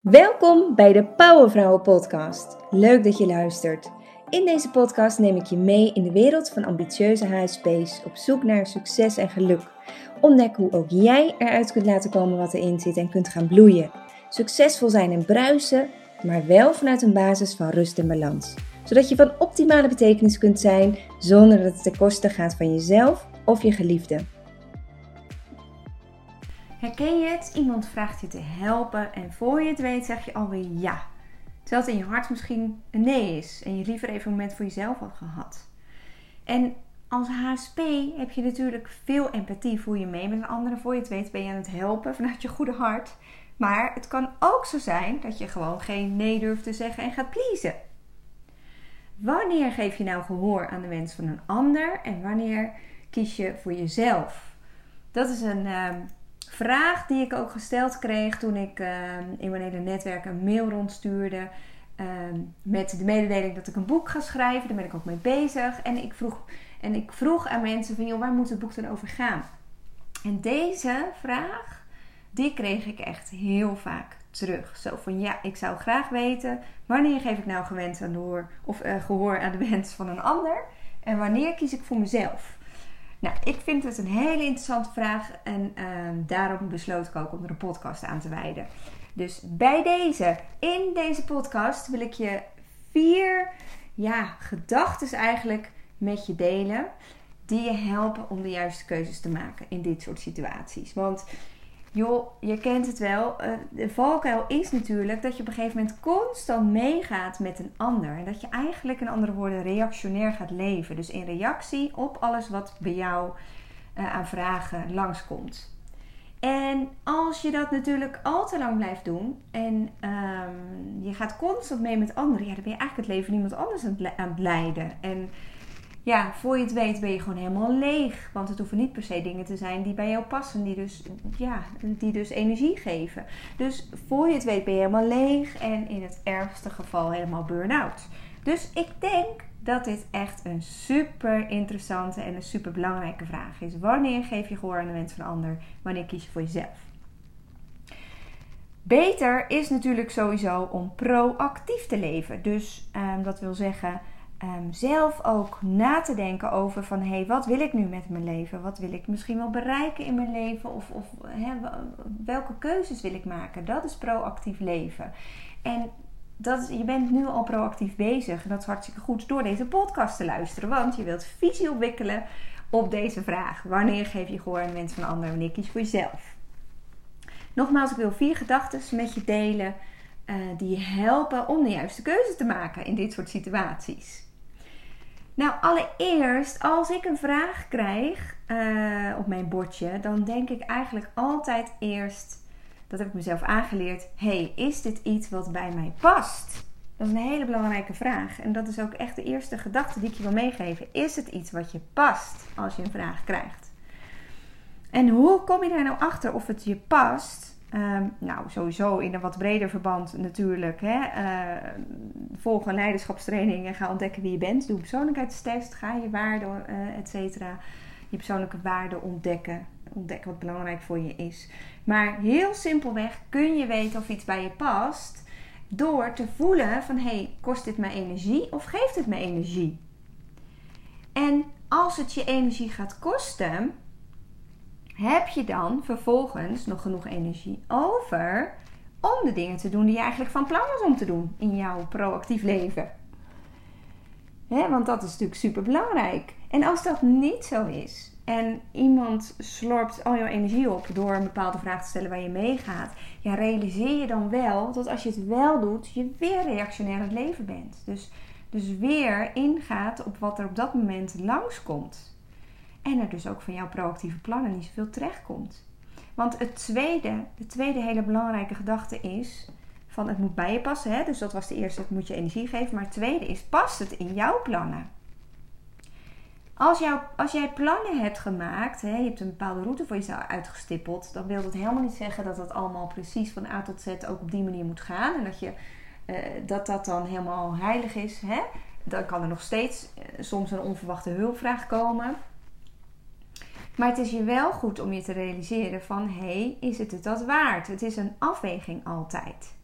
Welkom bij de Powervrouwen Podcast. Leuk dat je luistert. In deze podcast neem ik je mee in de wereld van ambitieuze HSP's op zoek naar succes en geluk. Ontdek hoe ook jij eruit kunt laten komen wat erin zit en kunt gaan bloeien. Succesvol zijn en bruisen, maar wel vanuit een basis van rust en balans. Zodat je van optimale betekenis kunt zijn zonder dat het ten koste gaat van jezelf of je geliefde. Herken je het? Iemand vraagt je te helpen en voor je het weet zeg je alweer ja. Terwijl het in je hart misschien een nee is en je liever even een moment voor jezelf had gehad. En als HSP heb je natuurlijk veel empathie, voel je mee met een ander. Voor je het weet ben je aan het helpen vanuit je goede hart. Maar het kan ook zo zijn dat je gewoon geen nee durft te zeggen en gaat pleasen. Wanneer geef je nou gehoor aan de wens van een ander en wanneer kies je voor jezelf? Dat is een, ehm, vraag die ik ook gesteld kreeg toen ik ehm, in mijn hele netwerk een mail rondstuurde. Ehm, met de mededeling dat ik een boek ga schrijven. Daar ben ik ook mee bezig. En ik vroeg, en ik vroeg aan mensen van, joh, waar moet het boek dan over gaan? En deze vraag, die kreeg ik echt heel vaak terug. Zo van, ja, ik zou graag weten, wanneer geef ik nou gewend aan de of, uh, gehoor aan de wens van een ander? En wanneer kies ik voor mezelf? Nou, ik vind het een hele interessante vraag en ehm, daarom besloot ik ook om er een podcast aan te wijden. Dus bij deze, in deze podcast wil ik je vier ja, gedachten eigenlijk met je delen die je helpen om de juiste keuzes te maken in dit soort situaties. Want joh, je kent het wel. Eh, de valkuil is natuurlijk dat je op een gegeven moment constant meegaat met een ander. En dat je eigenlijk, in andere woorden, reactionair gaat leven. Dus in reactie op alles wat bij jou uh, aan vragen langskomt. En als je dat natuurlijk al te lang blijft doen en um, je gaat constant mee met anderen, ja, dan ben je eigenlijk het leven van iemand anders aan het leiden. En ja, voor je het weet ben je gewoon helemaal leeg. Want het hoeven niet per se dingen te zijn die bij jou passen, die dus, ja, die dus energie geven. Dus voor je het weet ben je helemaal leeg en in het ergste geval helemaal burn-out. Dus ik denk dat dit echt een super interessante en een super belangrijke vraag is. Wanneer geef je gehoor aan de wens van een ander? Wanneer kies je voor jezelf? Beter is natuurlijk sowieso om proactief te leven. Dus um, dat wil zeggen um, zelf ook na te denken over van hé, hey, wat wil ik nu met mijn leven? Wat wil ik misschien wel bereiken in mijn leven? Of, of welke keuzes wil ik maken? Dat is proactief leven. En dat je bent nu al proactief bezig. En dat is hartstikke goed door deze podcast te luisteren. Want je wilt visie ontwikkelen op deze vraag. Wanneer geef je gehoor aan mensen van anderen? Wanneer kies voor jezelf? Nogmaals, ik wil vier gedachten met je delen. Uh, die helpen om de juiste keuze te maken in dit soort situaties. Nou, allereerst, als ik een vraag krijg uh, op mijn bordje, dan denk ik eigenlijk altijd eerst, dat heb ik mezelf aangeleerd, hey, is dit iets wat bij mij past? Dat is een hele belangrijke vraag. En dat is ook echt de eerste gedachte die ik je wil meegeven. Is het iets wat je past als je een vraag krijgt? En hoe kom je daar nou achter of het je past? Um, nou, sowieso in een wat breder verband natuurlijk. Hè? Uh, volg een leiderschapstraining en ga ontdekken wie je bent. Doe een persoonlijkheidstest. Ga je waarden, uh, et cetera. Je persoonlijke waarden ontdekken. Ontdekken wat belangrijk voor je is. Maar heel simpelweg kun je weten of iets bij je past. Door te voelen van, hey, kost dit mij energie of geeft het me energie? En als het je energie gaat kosten, heb je dan vervolgens nog genoeg energie over om de dingen te doen die je eigenlijk van plan was om te doen in jouw proactief leven? want dat is natuurlijk super belangrijk. En als dat niet zo is en iemand slorpt al jouw energie op door een bepaalde vraag te stellen waar je meegaat, ja, realiseer je dan wel dat als je het wel doet, je weer reactionair het leven bent. Dus, dus weer ingaat op wat er op dat moment langskomt. En er dus ook van jouw proactieve plannen niet zoveel terechtkomt. Want het tweede, de tweede hele belangrijke gedachte is van het moet bij je passen. Hè? Dus dat was de eerste, het moet je energie geven. Maar het tweede is, past het in jouw plannen? Als, als jij plannen hebt gemaakt, hè, je hebt een bepaalde route voor jezelf uitgestippeld, dan wil dat helemaal niet zeggen dat dat allemaal precies van A tot Z ook op die manier moet gaan. En dat je, uh, dat, dat dan helemaal heilig is. Hè? Dan kan er nog steeds uh, soms een onverwachte hulpvraag komen. Maar het is je wel goed om je te realiseren van hé, hey, is het het dat waard? Het is een afweging altijd.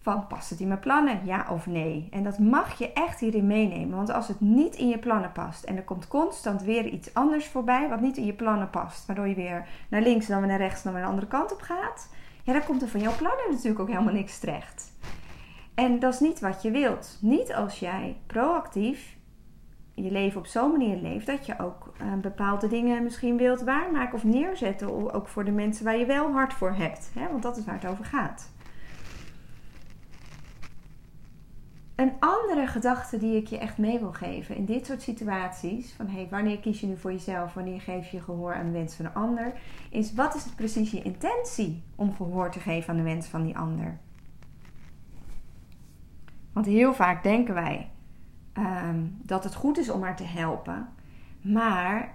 van past het in mijn plannen, ja of nee? En dat mag je echt hierin meenemen, want als het niet in je plannen past en er komt constant weer iets anders voorbij wat niet in je plannen past, waardoor je weer naar links, dan weer naar rechts, dan weer de andere kant op gaat, ja, dan komt er van jouw plannen natuurlijk ook helemaal niks terecht. En dat is niet wat je wilt. Niet als jij proactief je leven op zo'n manier leeft dat je ook uh, bepaalde dingen misschien wilt waarmaken of neerzetten. Ook voor de mensen waar je wel hard voor hebt. Hè? Want dat is waar het over gaat. Een andere gedachte die ik je echt mee wil geven in dit soort situaties: van hey, wanneer kies je nu voor jezelf, wanneer geef je gehoor aan de wens van een ander, is wat is het precies je intentie om gehoor te geven aan de wens van die ander? Want heel vaak denken wij Ehm, dat het goed is om haar te helpen. Maar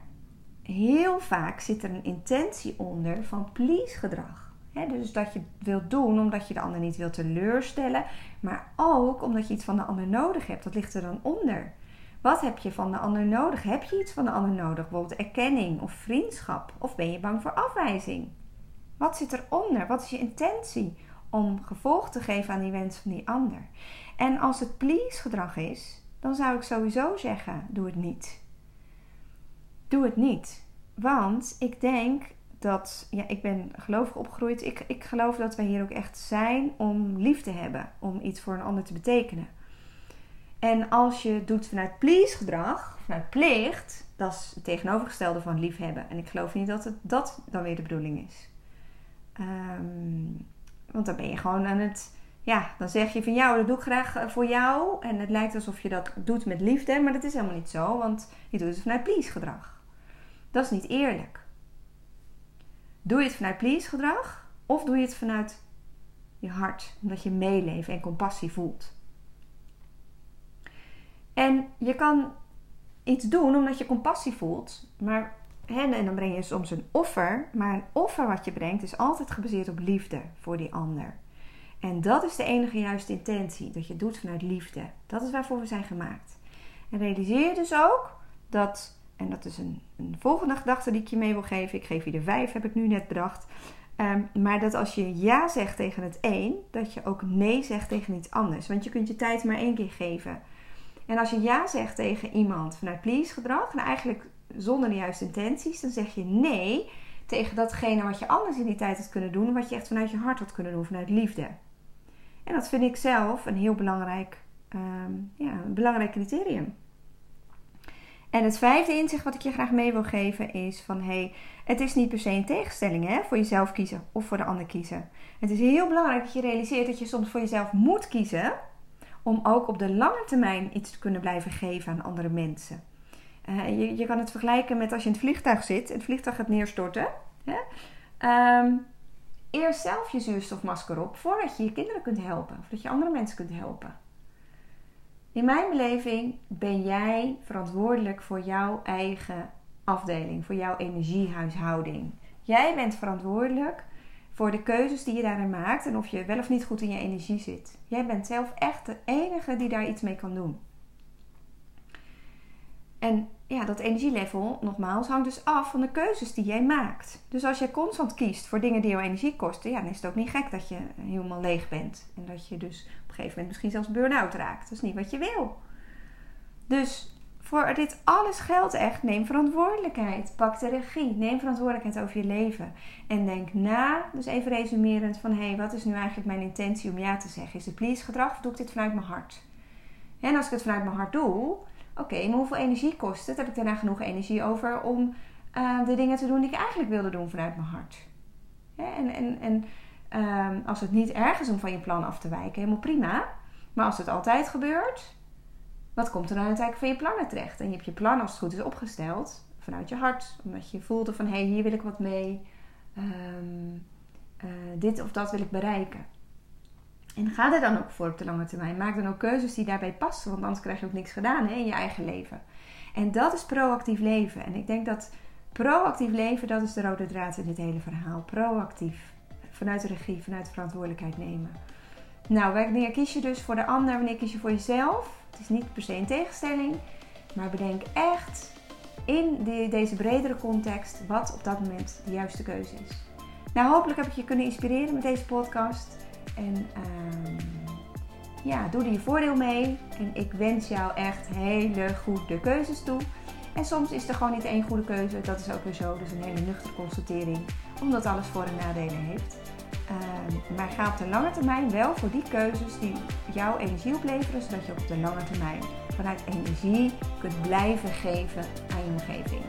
heel vaak zit er een intentie onder van please gedrag. dus dat je wilt doen omdat je de ander niet wilt teleurstellen, maar ook omdat je iets van de ander nodig hebt. Dat ligt er dan onder. Wat heb je van de ander nodig? Heb je iets van de ander nodig? Bijvoorbeeld erkenning of vriendschap? Of ben je bang voor afwijzing? Wat zit eronder? Wat is je intentie om gevolg te geven aan die wens van die ander? En als het please gedrag is, dan zou ik sowieso zeggen: doe het niet. Doe het niet. Want ik denk dat, ja, ik ben gelovig opgegroeid. Ik, ik geloof dat wij hier ook echt zijn om lief te hebben, om iets voor een ander te betekenen. En als je het doet vanuit please gedrag, vanuit plicht, dat is het tegenovergestelde van liefhebben. En ik geloof niet dat het dat dan weer de bedoeling is. Ehm, want dan ben je gewoon aan het ja, dan zeg je van jou, dat doe ik graag eh, voor jou. En het lijkt alsof je dat doet met liefde, maar dat is helemaal niet zo, want je doet het vanuit please gedrag. Dat is niet eerlijk. Doe je het vanuit please gedrag of doe je het vanuit je hart, omdat je meeleeft en compassie voelt? En je kan iets doen omdat je compassie voelt, maar en dan breng je soms een offer, maar een offer wat je brengt is altijd gebaseerd op liefde voor die ander. En dat is de enige juiste intentie, dat je doet vanuit liefde. Dat is waarvoor we zijn gemaakt. En realiseer je dus ook dat, en dat is een, een volgende gedachte die ik je mee wil geven. Ik geef je de vijf, heb ik nu net bedacht. Ehm, maar dat als je ja zegt tegen het een, dat je ook nee zegt tegen iets anders. Want je kunt je tijd maar één keer geven. En als je ja zegt tegen iemand vanuit please gedrag, en eigenlijk zonder de juiste intenties, dan zeg je nee tegen datgene wat je anders in die tijd had kunnen doen, wat je echt vanuit je hart had kunnen doen, vanuit liefde. En dat vind ik zelf een heel belangrijk, ehm, ja, belangrijk criterium. En het vijfde inzicht wat ik je graag mee wil geven is van hey, het is niet per se een tegenstelling hè, voor jezelf kiezen of voor de ander kiezen. Het is heel belangrijk dat je realiseert dat je soms voor jezelf moet kiezen om ook op de lange termijn iets te kunnen blijven geven aan andere mensen. Uh, je, je, kan het vergelijken met als je in het vliegtuig zit, het vliegtuig gaat neerstorten. Hè? Ehm, eerst zelf je zuurstofmasker op voordat je je kinderen kunt helpen. Of dat je andere mensen kunt helpen. In mijn beleving ben jij verantwoordelijk voor jouw eigen afdeling, voor jouw energiehuishouding. Jij bent verantwoordelijk voor de keuzes die je daarin maakt en of je wel of niet goed in je energie zit. Jij bent zelf echt de enige die daar iets mee kan doen. En ja, dat energielevel, nogmaals, hangt dus af van de keuzes die jij maakt. Dus als jij constant kiest voor dingen die jouw energie kosten, ja, dan is het ook niet gek dat je helemaal leeg bent. En dat je dus op een gegeven moment misschien zelfs burn-out raakt. Dat is niet wat je wil. Dus voor dit alles geldt echt, neem verantwoordelijkheid. Pak de regie. Neem verantwoordelijkheid over je leven. En denk na, dus even resumerend, van hé, hey, wat is nu eigenlijk mijn intentie om ja te zeggen? Is het please gedrag of doe ik dit vanuit mijn hart? En als ik het vanuit mijn hart doe, oké, maar hoeveel energie kost het? Heb ik daarna genoeg energie over om uh, de dingen te doen die ik eigenlijk wilde doen vanuit mijn hart? en en, en um, als het niet erg is om van je plan af te wijken, helemaal prima. Maar als het altijd gebeurt, wat komt er dan uiteindelijk van je plannen terecht? En je hebt je plan als het goed is opgesteld vanuit je hart, omdat je voelde van hé, hey, hier wil ik wat mee. Um, uh, dit of dat wil ik bereiken. En ga er dan ook voor op de lange termijn. Maak dan ook keuzes die daarbij passen, want anders krijg je ook niks gedaan hè, in je eigen leven. En dat is proactief leven. En ik denk dat proactief leven, dat is de rode draad in dit hele verhaal. Proactief. Vanuit de regie, vanuit de verantwoordelijkheid nemen. Nou, wanneer kies je dus voor de ander, wanneer kies je voor jezelf? Het is niet per se een tegenstelling, maar bedenk echt in deze bredere context wat op dat moment de juiste keuze is. Nou, hopelijk heb ik je kunnen inspireren met deze podcast. En um, ja, doe er je voordeel mee. En ik wens jou echt hele goede keuzes toe. En soms is er gewoon niet één goede keuze. Dat is ook weer zo. Dus een hele nuchtere constatering. Omdat alles voor- en nadelen heeft. Ehm, maar ga op de lange termijn wel voor die keuzes die jouw energie opleveren. Zodat je op de lange termijn vanuit energie kunt blijven geven aan je omgeving.